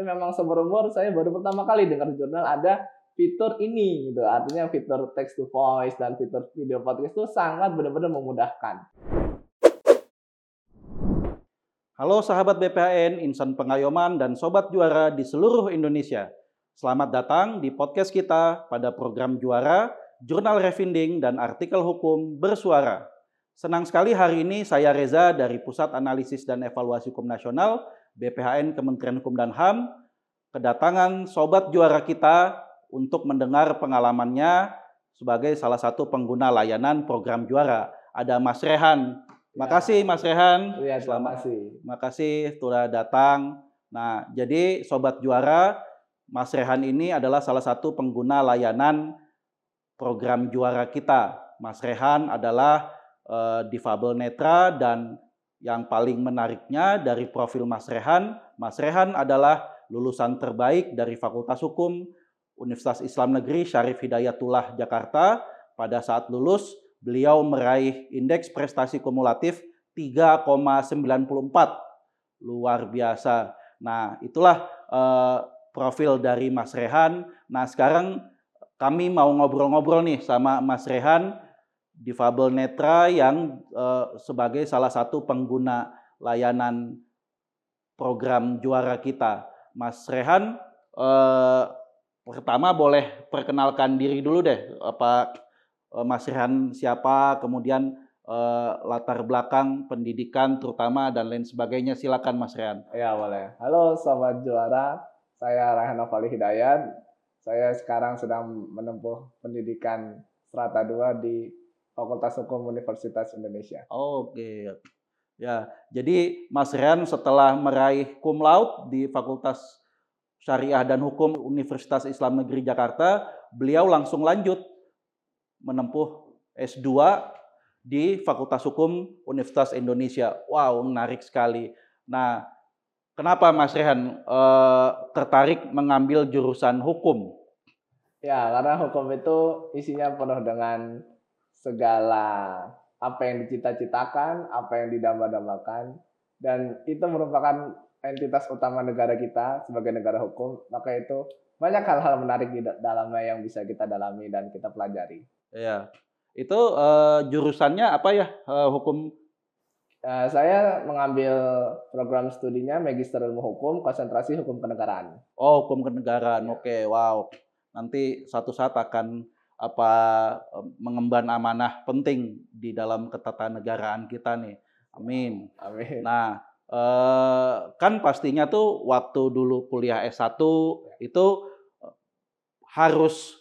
Tapi memang seumur saya baru pertama kali dengar jurnal ada fitur ini gitu. Artinya fitur text to voice dan fitur video podcast itu sangat benar-benar memudahkan. Halo sahabat BPHN, insan pengayoman dan sobat juara di seluruh Indonesia. Selamat datang di podcast kita pada program juara, jurnal refinding dan artikel hukum bersuara. Senang sekali hari ini saya Reza dari Pusat Analisis dan Evaluasi Hukum Nasional BPHN Kementerian Hukum dan HAM kedatangan sobat juara kita untuk mendengar pengalamannya sebagai salah satu pengguna layanan program juara. Ada Mas Rehan. Makasih Mas Rehan. Iya, terima kasih. Makasih telah datang. Nah, jadi sobat juara, Mas Rehan ini adalah salah satu pengguna layanan program juara kita. Mas Rehan adalah uh, difabel netra dan yang paling menariknya dari profil Mas Rehan, Mas Rehan adalah lulusan terbaik dari Fakultas Hukum Universitas Islam Negeri Syarif Hidayatullah Jakarta. Pada saat lulus, beliau meraih indeks prestasi kumulatif 3,94. Luar biasa. Nah, itulah uh, profil dari Mas Rehan. Nah, sekarang kami mau ngobrol-ngobrol nih sama Mas Rehan difabel netra yang uh, sebagai salah satu pengguna layanan program juara kita. Mas Rehan, uh, pertama boleh perkenalkan diri dulu deh, apa uh, Mas Rehan siapa, kemudian uh, latar belakang pendidikan terutama dan lain sebagainya. Silakan Mas Rehan. Ya boleh. Halo sobat juara, saya Rehan Novali Hidayat. Saya sekarang sedang menempuh pendidikan strata 2 di Fakultas Hukum Universitas Indonesia. Oke. Ya, jadi Mas Rian setelah meraih cum laude di Fakultas Syariah dan Hukum Universitas Islam Negeri Jakarta, beliau langsung lanjut menempuh S2 di Fakultas Hukum Universitas Indonesia. Wow, menarik sekali. Nah, kenapa Mas Rehan eh, tertarik mengambil jurusan hukum? Ya, karena hukum itu isinya penuh dengan segala apa yang dicita-citakan, apa yang didamba-dambakan, dan itu merupakan entitas utama negara kita sebagai negara hukum, maka itu banyak hal-hal menarik di dalamnya yang bisa kita dalami dan kita pelajari. Iya, itu uh, jurusannya apa ya uh, hukum? Uh, saya mengambil program studinya Magister Ilmu Hukum, konsentrasi hukum kenegaraan. Oh, hukum kenegaraan, oke, okay, wow. Nanti satu saat akan apa mengemban amanah penting di dalam ketatanegaraan kita nih. Amin. Amin. Nah, eh, kan pastinya tuh waktu dulu kuliah S1 itu harus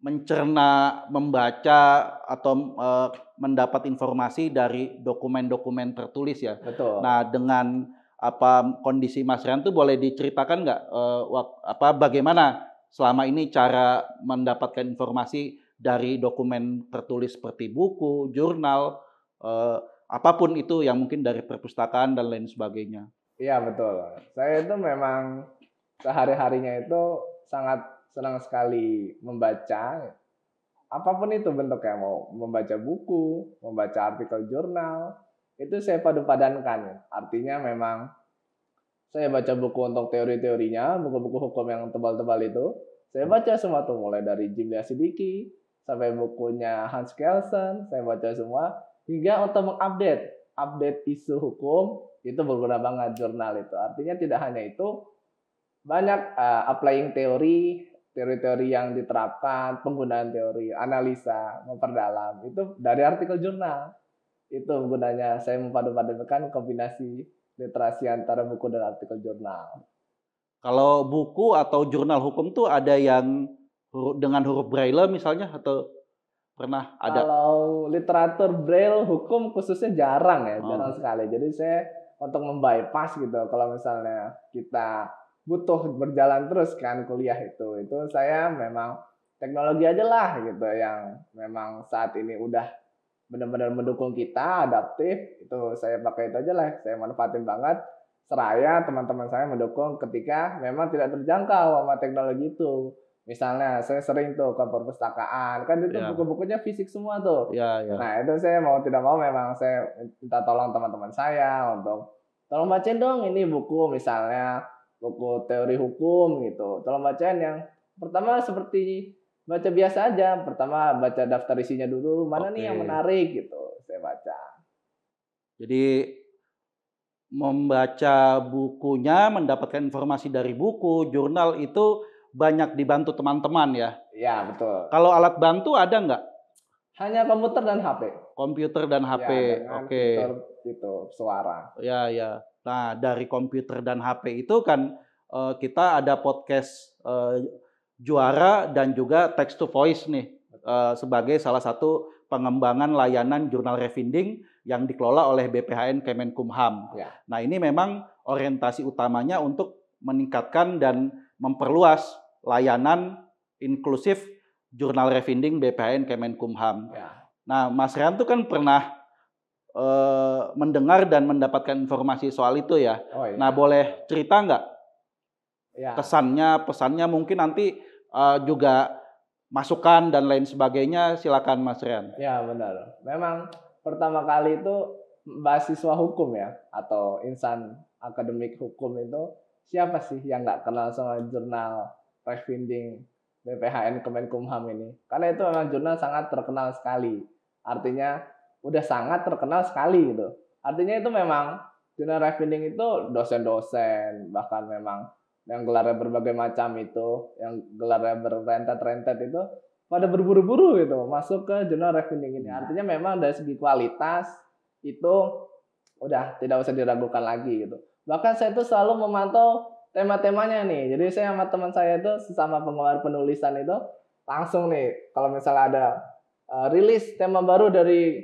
mencerna, membaca atau eh, mendapat informasi dari dokumen-dokumen tertulis ya. Betul. Nah, dengan apa kondisi Mas Rian tuh boleh diceritakan nggak eh, apa bagaimana selama ini cara mendapatkan informasi dari dokumen tertulis seperti buku, jurnal, eh, apa pun itu yang mungkin dari perpustakaan dan lain sebagainya. Iya betul. Saya itu memang sehari-harinya itu sangat senang sekali membaca apa pun itu bentuknya mau membaca buku, membaca artikel jurnal, itu saya padu-padankan. Artinya memang saya baca buku untuk teori-teorinya, buku-buku hukum yang tebal-tebal itu. Saya baca semua tuh, mulai dari Jimlia Sidiki, sampai bukunya Hans Kelsen, saya baca semua. Hingga untuk mengupdate, update isu hukum, itu berguna banget jurnal itu. Artinya tidak hanya itu, banyak uh, applying teori, teori-teori yang diterapkan, penggunaan teori, analisa, memperdalam, itu dari artikel jurnal. Itu gunanya saya mempadu-padukan kombinasi literasi antara buku dan artikel jurnal. Kalau buku atau jurnal hukum tuh ada yang dengan huruf braille misalnya atau pernah ada? Kalau literatur braille hukum khususnya jarang ya, oh. jarang sekali. Jadi saya untuk membypass gitu. Kalau misalnya kita butuh berjalan terus kan kuliah itu, itu saya memang teknologi aja lah gitu yang memang saat ini udah benar-benar mendukung kita adaptif itu saya pakai itu aja lah saya manfaatin banget seraya teman-teman saya mendukung ketika memang tidak terjangkau sama teknologi itu misalnya saya sering tuh ke perpustakaan kan itu ya. buku-bukunya fisik semua tuh ya, ya. nah itu saya mau tidak mau memang saya minta tolong teman-teman saya untuk tolong bacain dong ini buku misalnya buku teori hukum gitu. Tolong bacaan yang pertama seperti baca biasa aja. Pertama baca daftar isinya dulu, mana nih yang menarik gitu. Saya baca. Jadi membaca bukunya, mendapatkan informasi dari buku, jurnal itu banyak dibantu teman-teman ya. Ya, betul. Kalau alat bantu ada nggak? Hanya komputer dan HP. Komputer dan HP. Ya, Oke. fitur itu suara. Ya, ya. Nah, dari komputer dan HP itu kan eh, kita ada podcast eh, juara dan juga text to voice nih eh, sebagai salah satu pengembangan layanan jurnal refinding yang dikelola oleh BPHN Kemenkumham. Ya. Nah, ini memang orientasi utamanya untuk meningkatkan dan memperluas layanan inklusif jurnal refinding BPHN Kemenkumham. Ya. Nah, Mas Rian tuh kan pernah eh, mendengar dan mendapatkan informasi soal itu ya. Oh iya. Nah, boleh cerita nggak ya. kesannya, pesannya mungkin nanti eh, juga masukan dan lain sebagainya. Silakan Mas Rian. Ya benar. Memang pertama kali itu mahasiswa hukum ya atau insan akademik hukum itu siapa sih yang nggak kenal sama jurnal refinding BPHN Kemenkumham ini? Karena itu memang jurnal sangat terkenal sekali. Artinya udah sangat terkenal sekali gitu. Artinya itu memang jurnal refinding itu dosen-dosen bahkan memang yang gelarnya berbagai macam itu, yang gelarnya berrentet-rentet itu pada berburu-buru gitu masuk ke jurnal refinding ini. Artinya memang dari segi kualitas itu udah tidak usah diragukan lagi gitu. Bahkan saya itu selalu memantau tema-temanya nih. Jadi saya sama teman saya itu sesama penggemar penulisan itu langsung nih kalau misalnya ada uh, rilis tema baru dari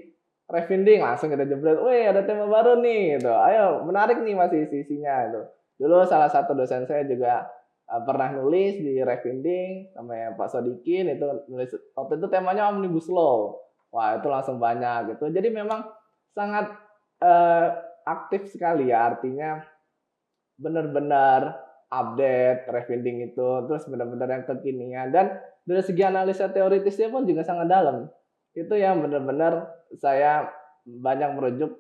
refinding langsung kita jebret, "Wih, ada tema baru nih." gitu. Ayo, menarik nih masih isi-isinya itu. Dulu salah satu dosen saya juga uh, pernah nulis di refinding namanya Pak Sodikin itu nulis waktu itu temanya omnibus law. Wah, itu langsung banyak gitu. Jadi memang sangat uh, aktif sekali ya artinya benar-benar update refinding itu terus benar-benar yang kekinian dan dari segi analisa teoritisnya pun juga sangat dalam itu yang benar-benar saya banyak merujuk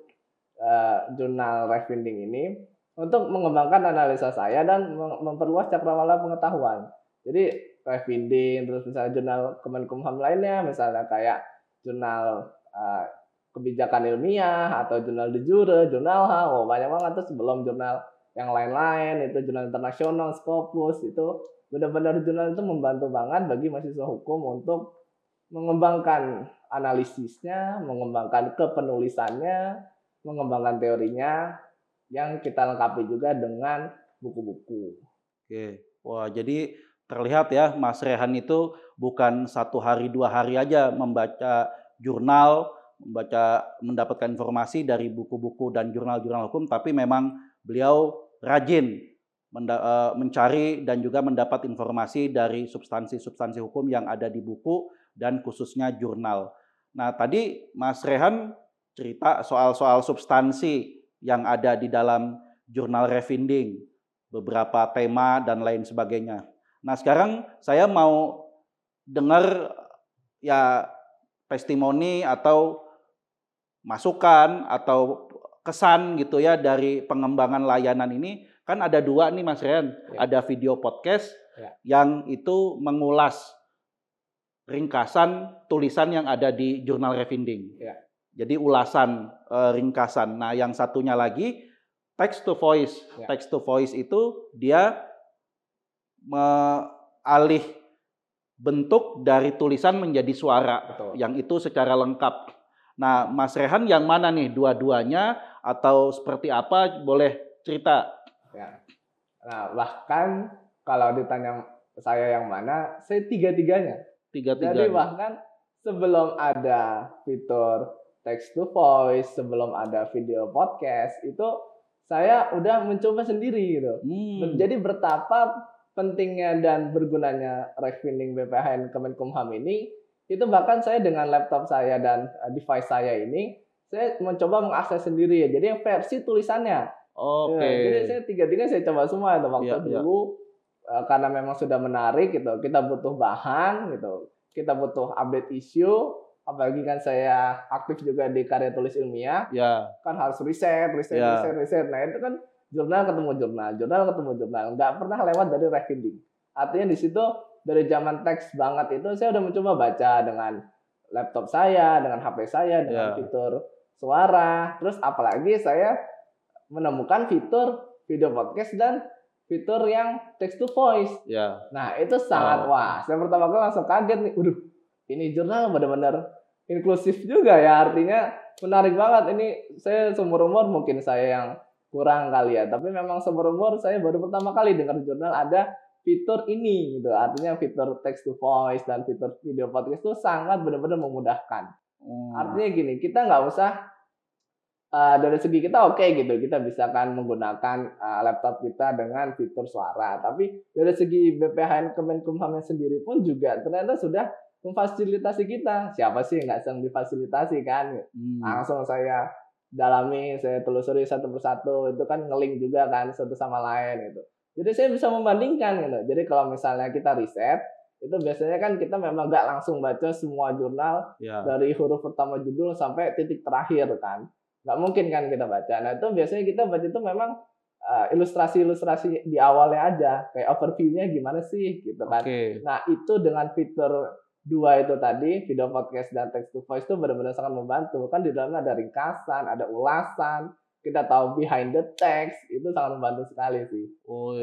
uh, jurnal refinding ini untuk mengembangkan analisa saya dan memperluas cakrawala pengetahuan. Jadi refinding terus misalnya jurnal Kemenkumham lainnya misalnya kayak jurnal uh, kebijakan ilmiah atau jurnal de jure, jurnal HA, oh banyak banget. Tuh sebelum jurnal yang lain-lain itu jurnal internasional Scopus itu benar-benar jurnal itu membantu banget bagi mahasiswa hukum untuk mengembangkan analisisnya, mengembangkan kepenulisannya, mengembangkan teorinya yang kita lengkapi juga dengan buku-buku. Oke, wah jadi terlihat ya Mas Rehan itu bukan satu hari dua hari aja membaca jurnal, membaca mendapatkan informasi dari buku-buku dan jurnal-jurnal hukum, tapi memang beliau rajin eh, mencari dan juga mendapat informasi dari substansi-substansi hukum yang ada di buku dan khususnya jurnal. Nah, tadi Mas Rehan cerita soal-soal substansi yang ada di dalam jurnal refinding, beberapa tema dan lain sebagainya. Nah, sekarang saya mau dengar ya testimoni atau masukan atau kesan gitu ya dari pengembangan layanan ini kan ada dua nih Mas Rian, Ya. ada video podcast Ya. yang itu mengulas ringkasan tulisan yang ada di jurnal refinding. Ya. Jadi ulasan eh, ringkasan. Nah, yang satunya lagi text to voice. Ya. Text to voice itu dia alih bentuk dari tulisan menjadi suara Betul. yang itu secara lengkap. Nah, Mas Rehan yang mana nih dua-duanya atau seperti apa boleh cerita? Ya. Nah, bahkan kalau ditanya saya yang mana, saya tiga-tiganya. Tiga-tiga. Jadi bahkan sebelum ada fitur text to voice, sebelum ada video podcast, itu saya udah mencoba sendiri gitu. Hmm. Jadi betapa pentingnya dan bergunanya refinding BPHN Kemenkumham ini, itu bahkan saya dengan laptop saya dan uh, device saya ini, saya mencoba mengakses sendiri ya. Jadi yang versi tulisannya. Oke. Ya, jadi saya tiga-tiga saya coba semua itu waktu Iya, iya. dulu eh, karena memang sudah menarik gitu. Kita butuh bahan gitu. Kita butuh update isu. Apalagi kan saya aktif juga di karya tulis ilmiah, Ya, kan harus riset, riset, Iya. riset, riset. Nah itu kan jurnal ketemu jurnal, jurnal ketemu jurnal, nggak pernah lewat dari reading. Artinya di situ dari zaman teks banget itu saya udah mencoba baca dengan laptop saya, dengan HP saya, dengan Ya. fitur suara, terus apalagi saya menemukan fitur video podcast dan fitur yang text to voice. Ya. Nah, itu sangat Oh. wah. Saya pertama kali langsung kaget nih. Waduh, ini jurnal benar-benar inklusif juga ya. Artinya menarik banget. Ini saya seumur umur mungkin saya yang kurang kali ya. Tapi memang seumur umur saya baru pertama kali dengar jurnal ada fitur ini gitu. Artinya fitur text to voice dan fitur video podcast itu sangat benar-benar memudahkan. Hmm. Artinya gini, kita nggak usah uh, dari segi kita oke gitu, kita bisa kan menggunakan uh, laptop kita dengan fitur suara. Tapi dari segi BPHN Kemenkumham sendiri pun juga ternyata sudah memfasilitasi kita. Siapa sih yang nggak senang difasilitasi kan? Hmm. Langsung saya dalami, saya telusuri satu persatu, itu kan ngeling juga kan satu sama lain gitu. Jadi saya bisa membandingkan gitu. Jadi kalau misalnya kita riset, itu biasanya kan kita memang nggak langsung baca semua jurnal Ya. dari huruf pertama judul sampai titik terakhir kan nggak mungkin kan kita baca nah itu biasanya kita baca itu memang uh, ilustrasi-ilustrasi di awalnya aja kayak overview-nya gimana sih gitu kan Oke. nah itu dengan fitur dua itu tadi video podcast dan text to voice itu benar-benar sangat membantu kan di dalamnya ada ringkasan ada ulasan kita tahu behind the text itu sangat membantu sekali sih Oh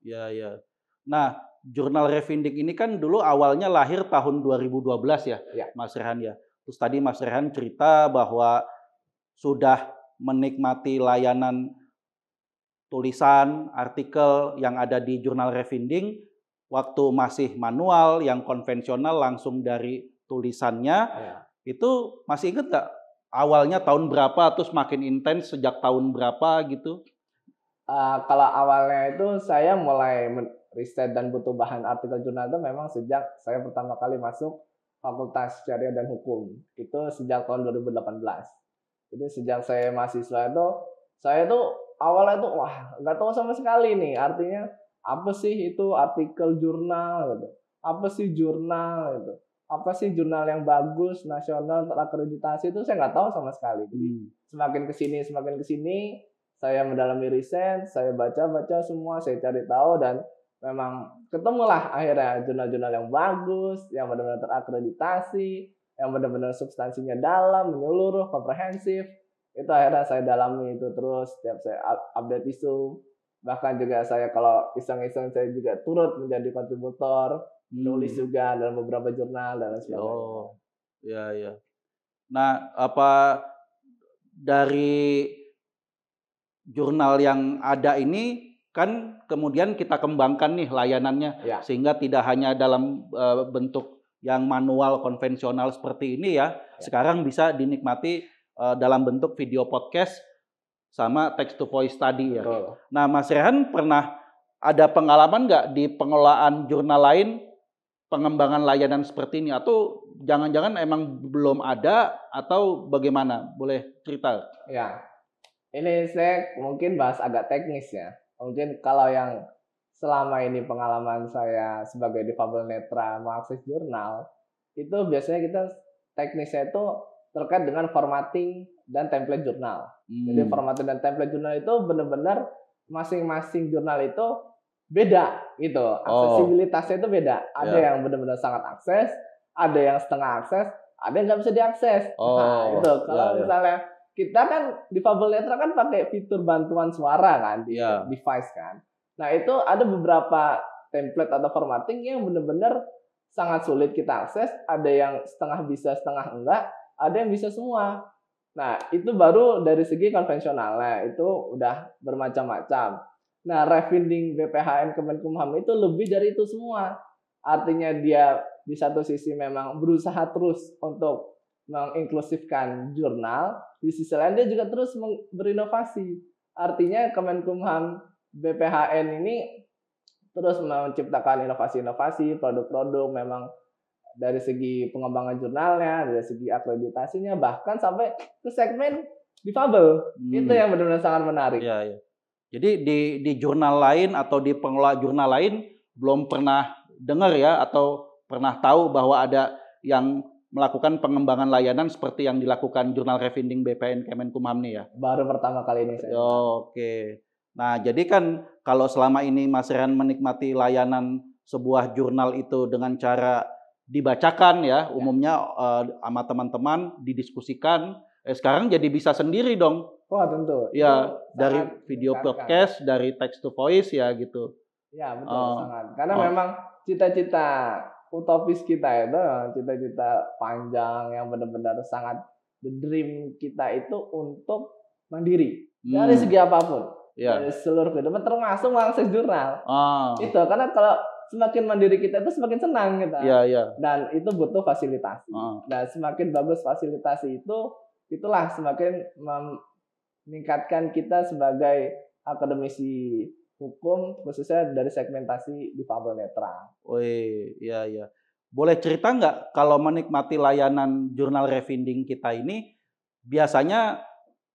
iya, ya. Nah, jurnal Revindik ini kan dulu awalnya lahir tahun 2012 ya, Ya. Mas Rehan ya. Terus tadi Mas Rehan cerita bahwa sudah menikmati layanan tulisan, artikel yang ada di jurnal Revinding waktu masih manual yang konvensional langsung dari tulisannya ya. itu masih inget nggak awalnya tahun berapa terus makin intens sejak tahun berapa gitu Uh, kalau awalnya itu saya mulai riset dan butuh bahan artikel jurnal itu memang sejak saya pertama kali masuk Fakultas Syariah dan Hukum. Itu sejak tahun 2018. Jadi sejak saya mahasiswa itu, saya tuh awalnya tuh wah nggak tahu sama sekali nih artinya apa sih itu artikel jurnal gitu. Apa sih jurnal gitu. Apa sih jurnal yang bagus, nasional, terakreditasi itu saya nggak tahu sama sekali. Jadi Hmm. semakin ke sini semakin ke sini saya mendalami riset saya baca baca semua saya cari tahu dan memang ketemulah akhirnya jurnal-jurnal yang bagus yang benar-benar terakreditasi yang benar-benar substansinya dalam menyeluruh komprehensif itu akhirnya saya dalami itu terus setiap saya up- update isu bahkan juga saya kalau iseng-iseng saya juga turut menjadi kontributor nulis Hmm. juga dalam beberapa jurnal dan lain sebagainya Oh, ya ya. Nah, apa dari jurnal yang ada ini kan kemudian kita kembangkan nih layanannya Ya. sehingga tidak hanya dalam eh, bentuk yang manual konvensional seperti ini ya, sekarang bisa dinikmati eh, dalam bentuk video podcast sama text to voice tadi ya. Betul. Nah, Mas Rehan pernah ada pengalaman nggak di pengelolaan jurnal lain pengembangan layanan seperti ini atau jangan-jangan emang belum ada atau bagaimana? Boleh cerita? Ya, ini saya mungkin bahas agak teknis ya. Mungkin kalau yang selama ini pengalaman saya sebagai difabel netra mengakses jurnal, itu biasanya kita teknisnya itu terkait dengan formatting dan template jurnal. Jadi Hmm. formatting dan template jurnal itu benar-benar masing-masing jurnal itu beda gitu. Aksesibilitasnya itu beda. Ada Ya. yang benar-benar sangat akses, ada yang setengah akses, ada yang nggak bisa diakses. nah, Oh, itu kalau ya, ya. misalnya kita kan di Fabel Netra kan pakai fitur bantuan suara kan di Ya. device kan. Nah, itu ada beberapa template atau formatting yang benar-benar sangat sulit kita akses, ada yang setengah bisa, setengah enggak, ada yang bisa semua. Nah, itu baru dari segi konvensionalnya, itu udah bermacam-macam. Nah, refinding BPHN Kemenkumham itu lebih dari itu semua. Artinya dia di satu sisi memang berusaha terus untuk menginklusifkan jurnal, di sisi lain dia juga terus berinovasi. Artinya Kemenkumham BPHN ini terus menciptakan inovasi-inovasi, produk-produk memang dari segi pengembangan jurnalnya, dari segi akreditasinya, bahkan sampai ke segmen difabel. Hmm. Itu yang benar-benar sangat menarik. Ya, ya. Jadi di di jurnal lain atau di pengelola jurnal lain belum pernah dengar ya atau pernah tahu bahwa ada yang melakukan pengembangan layanan seperti yang dilakukan jurnal Revinding BPN Kemenkumham nih ya. Baru pertama kali ini saya. Oke. Nah, jadi kan kalau selama ini Mas Rehan menikmati layanan sebuah jurnal itu dengan cara dibacakan ya, umumnya uh, sama teman-teman didiskusikan, eh, sekarang jadi bisa sendiri dong. Oh, tentu. Ya, Itu dari video podcast, dari text to voice ya gitu. Ya, betul uh, sangat. Karena uh, memang cita-cita utopis kita itu, cita-cita panjang yang benar-benar sangat the dream kita itu untuk mandiri hmm. dari segi apa pun yeah. dari seluruh kehidupan termasuk mengakses jurnal. Ah. Itu karena kalau semakin mandiri kita itu semakin senang kita. Yeah, yeah. Dan itu butuh fasilitasi. Ah. Dan semakin bagus fasilitasi itu, itulah semakin meningkatkan kita sebagai akademisi hukum khususnya dari segmentasi di difabel netral. Wih, iya iya. Boleh cerita nggak kalau menikmati layanan jurnal refinding kita ini biasanya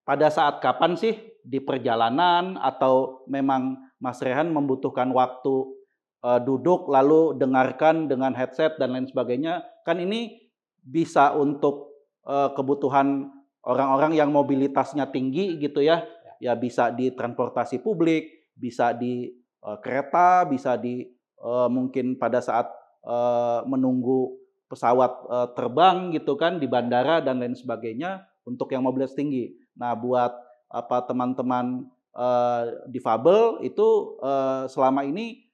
pada saat kapan sih di perjalanan atau memang Mas Rehan membutuhkan waktu uh, duduk lalu dengarkan dengan headset dan lain sebagainya kan ini bisa untuk uh, kebutuhan orang-orang yang mobilitasnya tinggi gitu ya. Ya. Bisa di transportasi publik bisa di uh, kereta bisa di uh, mungkin pada saat uh, menunggu pesawat uh, terbang gitu kan di bandara dan lain sebagainya untuk yang mobilitas tinggi. Nah buat apa teman-teman uh, difabel itu uh, selama ini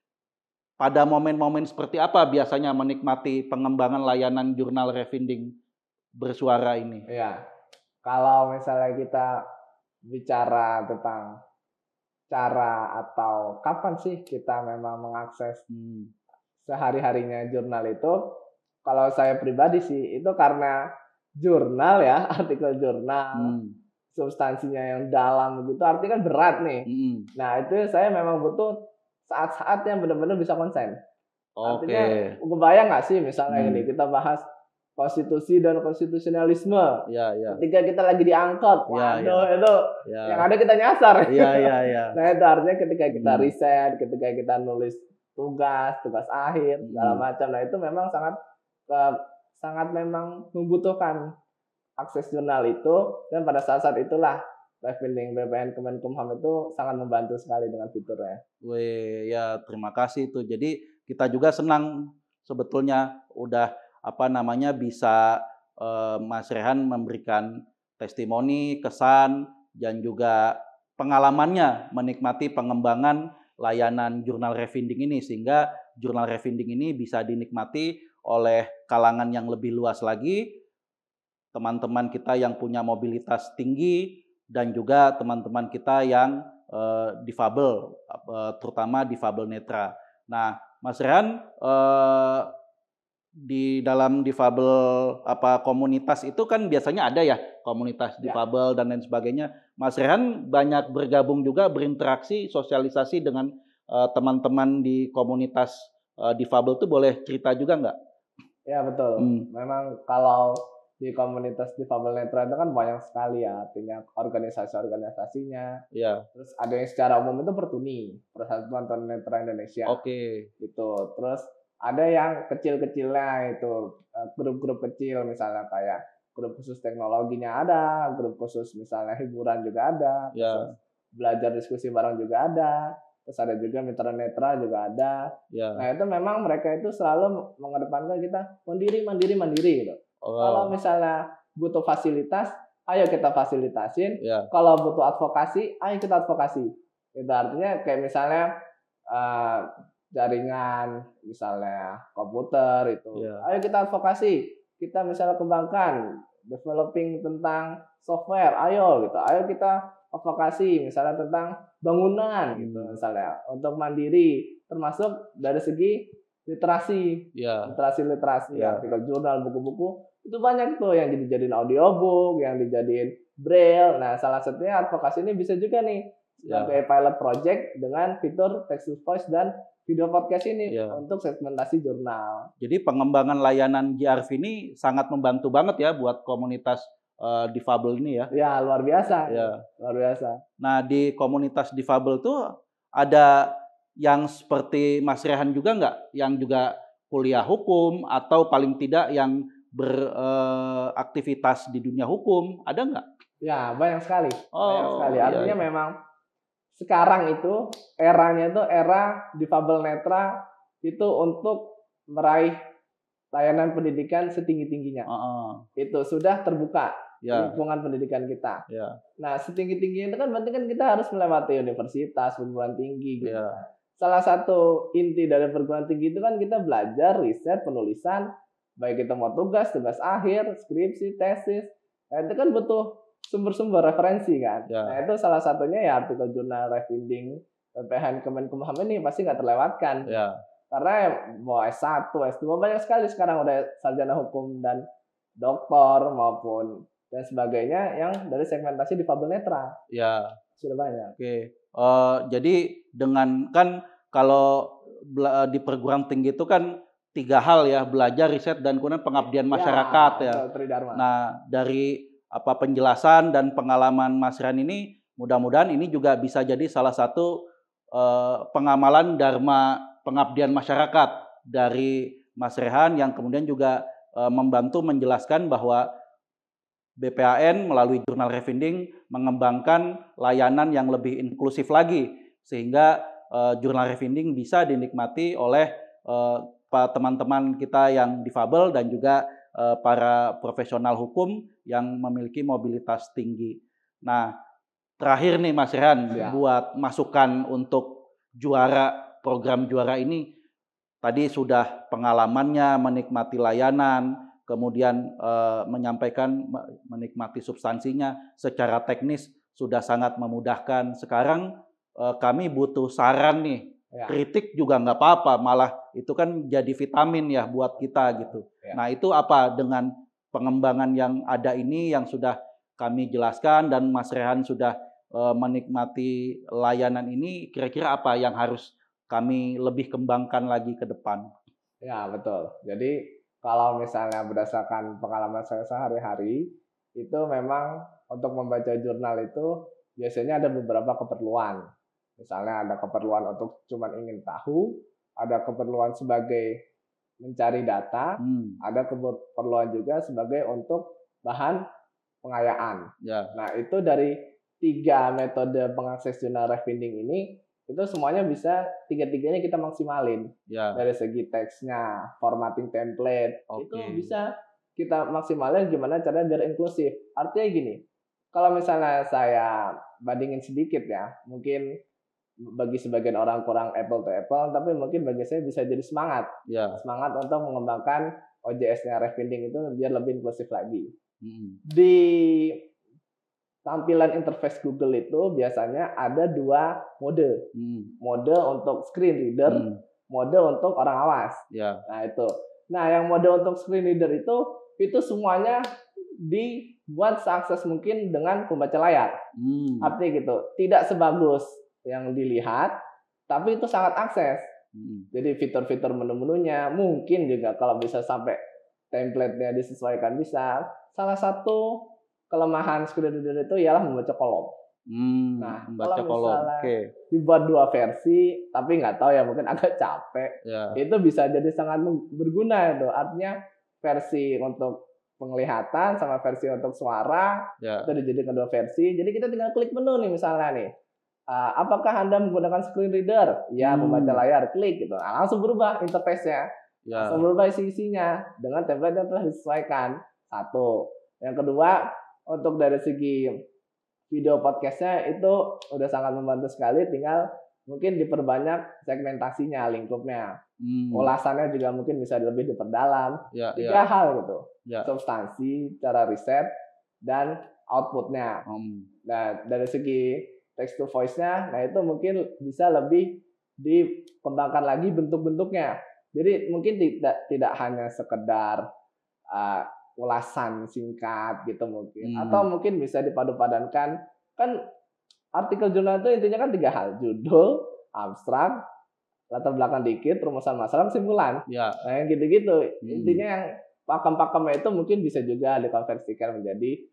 pada momen-momen seperti apa biasanya menikmati pengembangan layanan jurnal refinding bersuara ini? Iya. Kalau misalnya kita bicara tentang cara atau kapan sih kita memang mengakses hmm. sehari-harinya jurnal itu, kalau saya pribadi sih itu karena jurnal ya, artikel jurnal. Hmm substansinya yang dalam begitu artinya kan berat nih. Mm. Nah itu saya memang butuh saat-saat yang benar-benar bisa konsen. Okay. Artinya kebayang nggak sih misalnya mm. ini kita bahas konstitusi dan konstitusionalisme. Ya, ya. Ketika kita lagi diangkut, ya, waduh ya. itu ya. yang ada kita nyasar. Iya, iya, iya. nah itu artinya ketika kita hmm. riset, ketika kita nulis tugas, tugas akhir, segala hmm. macam. Nah itu memang sangat uh, sangat memang membutuhkan akses jurnal itu dan pada saat-saat itulah refining BPN Kemenkumham itu sangat membantu sekali dengan fiturnya. Wih, ya terima kasih itu. Jadi kita juga senang sebetulnya udah apa namanya bisa eh, Mas Rehan memberikan testimoni, kesan dan juga pengalamannya menikmati pengembangan layanan jurnal refinding ini sehingga jurnal refinding ini bisa dinikmati oleh kalangan yang lebih luas lagi teman-teman kita yang punya mobilitas tinggi dan juga teman-teman kita yang uh, difabel, uh, terutama difabel netra. Nah, Mas Rehan uh, di dalam difabel apa komunitas itu kan biasanya ada ya komunitas ya. difabel dan lain sebagainya. Mas Rehan banyak bergabung juga berinteraksi sosialisasi dengan teman-teman uh, di komunitas uh, difabel itu boleh cerita juga nggak? Ya betul. Hmm. Memang kalau di komunitas difabel netra itu kan banyak sekali ya artinya organisasi-organisasinya. Iya. Terus ada yang secara umum itu Pertuni, Persatuan Tunanetra Indonesia. Oke. Okay. Itu. Terus ada yang kecil-kecilnya itu eh, grup-grup kecil misalnya kayak grup khusus teknologinya ada, grup khusus misalnya hiburan juga ada, yeah. belajar diskusi bareng juga ada, terus ada juga mitra netra juga ada. Yeah. Nah itu memang mereka itu selalu mengedepankan kita mandiri, mandiri, mandiri gitu. Oh. Kalau misalnya butuh fasilitas, ayo kita fasilitasin. Yeah. Kalau butuh advokasi, ayo kita advokasi. Itu artinya kayak misalnya uh, jaringan, misalnya komputer itu, yeah. ayo kita advokasi. Kita misalnya kembangkan developing tentang software, ayo gitu. Ayo kita advokasi misalnya tentang bangunan gitu hmm. misalnya untuk mandiri termasuk dari segi literasi, ya. literasi literasi, ya. artikel jurnal, buku-buku itu banyak tuh yang dijadiin audiobook, yang dijadiin braille. Nah, salah satunya advokasi ini bisa juga nih ya. sebagai pilot project dengan fitur text to voice dan video podcast ini ya. untuk segmentasi jurnal. Jadi pengembangan layanan GRV ini sangat membantu banget ya buat komunitas uh, difabel ini ya. Ya, luar biasa. Ya. Luar biasa. Nah, di komunitas difabel tuh ada yang seperti Mas Rehan juga nggak, yang juga kuliah hukum atau paling tidak yang beraktivitas eh, di dunia hukum, ada nggak? Ya banyak sekali, oh, banyak sekali. Iya, Artinya iya, memang sekarang itu eranya itu era difabel netra itu untuk meraih layanan pendidikan setinggi-tingginya. Uh -uh. Itu sudah terbuka Ya, lingkungan pendidikan kita. ya, Nah, setinggi-tingginya itu kan berarti kan kita harus melewati universitas, perguruan tinggi gitu. ya, Salah satu inti dari perguruan tinggi itu kan kita belajar riset, penulisan, baik itu mau tugas, tugas akhir, skripsi, tesis. Nah, itu kan butuh sumber-sumber referensi kan. Ya. Nah, itu salah satunya ya artikel jurnal Refinding PPHN Kemenkumham ini pasti nggak terlewatkan. ya, Karena ya mau S1, S2 banyak sekali sekarang udah sarjana hukum dan doktor maupun dan sebagainya yang dari segmentasi difabel netra ya. sudah banyak. Oke. Eh, jadi dengan kan kalau bela- di perguruan tinggi itu kan tiga hal ya belajar riset dan kemudian pengabdian masyarakat ya. Tridharma. Nah dari apa penjelasan dan pengalaman Mas Ran ini mudah-mudahan ini juga bisa jadi salah satu eh, pengamalan dharma pengabdian masyarakat dari Mas Rehan yang kemudian juga eh, membantu menjelaskan bahwa BPAN melalui jurnal refinding mengembangkan layanan yang lebih inklusif lagi sehingga eh, jurnal refinding bisa dinikmati oleh eh, pa- teman-teman kita yang difabel dan juga eh, para profesional hukum yang memiliki mobilitas tinggi. Nah, terakhir nih Mas Rehan Ya. buat masukan untuk juara program juara ini tadi sudah pengalamannya menikmati layanan, kemudian eh, menyampaikan me- menikmati substansinya secara teknis sudah sangat memudahkan. Sekarang eh, kami butuh saran nih. Ya. Kritik juga nggak apa-apa, malah itu kan jadi vitamin ya buat kita gitu. Ya. Nah itu apa dengan pengembangan yang ada ini yang sudah kami jelaskan dan Mas Rehan sudah eh, menikmati layanan ini, kira-kira apa yang harus kami lebih kembangkan lagi ke depan? Ya, betul. Jadi kalau misalnya berdasarkan pengalaman saya sehari-hari, itu memang untuk membaca jurnal itu biasanya ada beberapa keperluan. Misalnya ada keperluan untuk cuman ingin tahu, ada keperluan sebagai mencari data, Hmm, ada keperluan juga sebagai untuk bahan pengayaan. ya, Nah, itu dari tiga metode pengakses jurnal refinding ini, itu semuanya bisa tiga-tiganya kita maksimalin ya, dari segi teksnya, formatting template, Oke. itu bisa kita maksimalin gimana caranya biar inklusif. Artinya gini, kalau misalnya saya bandingin sedikit ya, mungkin bagi sebagian orang kurang apple to apple, tapi mungkin bagi saya bisa jadi semangat, ya. semangat untuk mengembangkan OJS-nya Refinding itu biar lebih inklusif lagi. Hmm, Di tampilan interface Google itu biasanya ada dua mode, hmm, mode untuk screen reader, hmm, mode untuk orang awas. ya, Nah itu. Nah yang mode untuk screen reader itu itu semuanya dibuat seakses mungkin dengan pembaca layar. hmm, Artinya gitu, tidak sebagus yang dilihat, tapi itu sangat akses. hmm, Jadi fitur-fitur menu-menunya mungkin juga kalau bisa sampai template-nya disesuaikan bisa. Salah satu kelemahan screen reader itu ialah membaca kolom. hmm, Nah, membaca kalau kolom. Oke, Dibuat dua versi, tapi nggak tahu ya mungkin agak capek. ya, itu bisa jadi sangat berguna itu artinya versi untuk penglihatan sama versi untuk suara ya, itu dijadikan dua versi. Jadi kita tinggal klik menu nih misalnya nih. Ah, apakah anda menggunakan screen reader? Ya Hmm. membaca layar klik gitu. Nah, langsung berubah interface-nya. Ya, langsung berubah isi isinya dengan template yang telah disesuaikan. Satu. Yang kedua untuk dari segi video podcastnya itu udah sangat membantu sekali. Tinggal mungkin diperbanyak segmentasinya lingkupnya. Hmm, ulasannya juga mungkin bisa lebih diperdalam. Ya, ya, tiga hal gitu. Ya, substansi cara riset dan outputnya. Hmm, nah dari segi text to voice-nya nah itu mungkin bisa lebih dikembangkan lagi bentuk-bentuknya. Jadi mungkin tidak tidak hanya sekedar uh, ulasan singkat gitu mungkin Hmm. atau mungkin bisa dipadu-padankan kan artikel jurnal itu intinya kan tiga hal judul abstrak latar belakang dikit rumusan masalah kesimpulan ya, Nah, yang gitu-gitu. Hmm. Intinya yang pakem-pakemnya itu mungkin bisa juga dikonversikan menjadi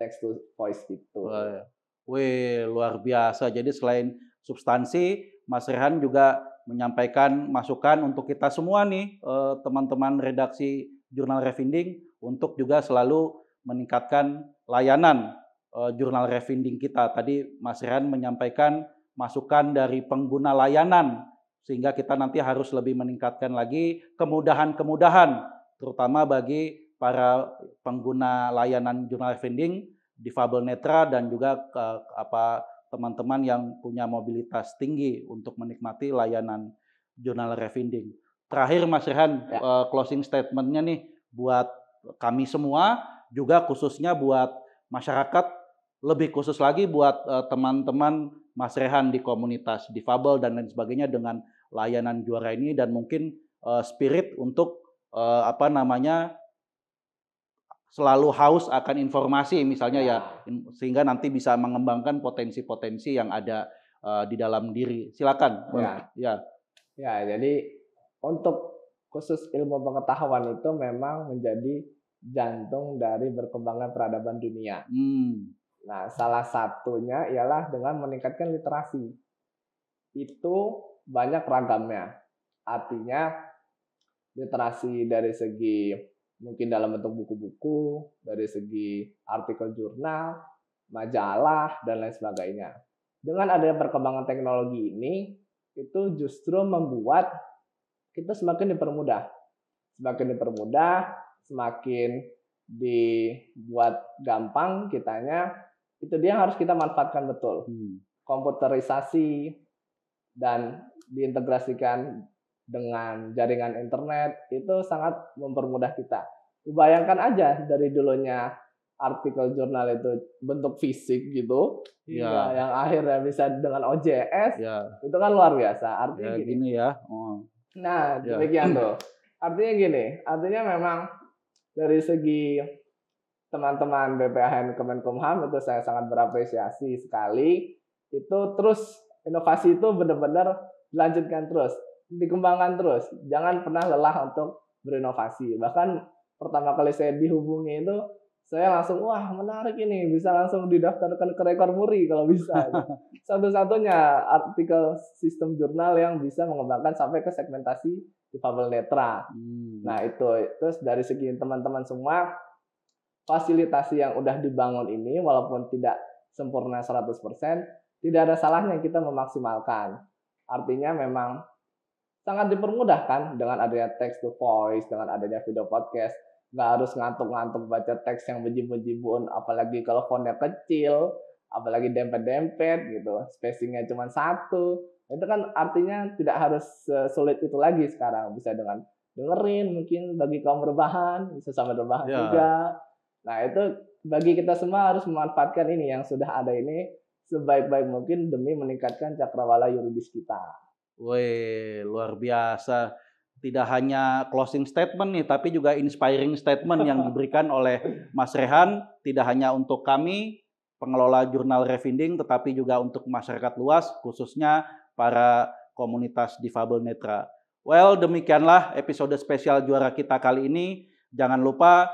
text to voice gitu. Wah, ya. Wih, luar biasa. Jadi selain substansi, Mas Rehan juga menyampaikan masukan untuk kita semua nih, eh, teman-teman redaksi Jurnal Refinding, untuk juga selalu meningkatkan layanan eh, Jurnal Refinding kita. Tadi Mas Rehan menyampaikan masukan dari pengguna layanan sehingga kita nanti harus lebih meningkatkan lagi kemudahan-kemudahan terutama bagi para pengguna layanan jurnal vending difabel netra dan juga ke, apa teman-teman yang punya mobilitas tinggi untuk menikmati layanan jurnal refinding. Terakhir Mas Rehan ya. uh, closing statementnya nih buat kami semua juga khususnya buat masyarakat lebih khusus lagi buat uh, teman-teman Mas Rehan di komunitas difabel dan lain sebagainya dengan layanan juara ini dan mungkin uh, spirit untuk uh, apa namanya selalu haus akan informasi misalnya ya, ya sehingga nanti bisa mengembangkan potensi-potensi yang ada uh, di dalam diri. Silakan. Ya. ya. Ya, jadi untuk khusus ilmu pengetahuan itu memang menjadi jantung dari berkembangnya peradaban dunia. Hmm. Nah, salah satunya ialah dengan meningkatkan literasi. Itu banyak ragamnya. Artinya literasi dari segi mungkin dalam bentuk buku-buku, dari segi artikel jurnal, majalah, dan lain sebagainya. Dengan adanya perkembangan teknologi ini, itu justru membuat kita semakin dipermudah. Semakin dipermudah, semakin dibuat gampang kitanya, itu dia yang harus kita manfaatkan betul. Hmm. Komputerisasi dan diintegrasikan dengan jaringan internet itu sangat mempermudah kita. Bayangkan aja dari dulunya artikel jurnal itu bentuk fisik gitu, ya. yang akhirnya bisa dengan OJS, ya. itu kan luar biasa. Artinya ya, gini, gini ya. Oh. Nah, ya. demikian tuh. Artinya gini, artinya memang dari segi teman-teman BPHN Kemenkumham itu saya sangat berapresiasi sekali. Itu terus inovasi itu benar-benar dilanjutkan terus dikembangkan terus. Jangan pernah lelah untuk berinovasi. Bahkan pertama kali saya dihubungi itu saya langsung wah menarik ini bisa langsung didaftarkan ke rekor muri kalau bisa. Satu-satunya artikel sistem jurnal yang bisa mengembangkan sampai ke segmentasi difabel netra. Hmm. Nah itu terus dari segi teman-teman semua fasilitasi yang udah dibangun ini walaupun tidak sempurna 100% tidak ada salahnya kita memaksimalkan. Artinya memang sangat dipermudahkan dengan adanya text to voice, dengan adanya video podcast. Nggak harus ngantuk-ngantuk baca teks yang bejibu-jibun, apalagi kalau fontnya kecil, apalagi dempet-dempet gitu, spacingnya cuma satu. Itu kan artinya tidak harus sulit itu lagi sekarang. Bisa dengan dengerin mungkin bagi kaum berbahan, bisa sama berbahan ya. juga. Nah itu bagi kita semua harus memanfaatkan ini yang sudah ada ini sebaik-baik mungkin demi meningkatkan cakrawala yuridis kita. Wih, luar biasa. Tidak hanya closing statement nih, tapi juga inspiring statement yang diberikan oleh Mas Rehan, tidak hanya untuk kami, pengelola jurnal Refinding, tetapi juga untuk masyarakat luas, khususnya para komunitas difabel netra. Well, demikianlah episode spesial juara kita kali ini. Jangan lupa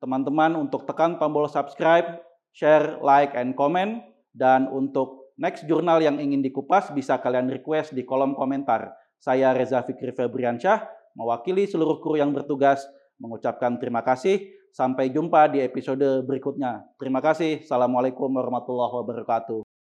teman-teman untuk tekan tombol subscribe, share, like, and comment. Dan untuk Next jurnal yang ingin dikupas bisa kalian request di kolom komentar. Saya Reza Fikri Febriansyah, mewakili seluruh kru yang bertugas, mengucapkan terima kasih. Sampai jumpa di episode berikutnya. Terima kasih. Assalamualaikum warahmatullahi wabarakatuh.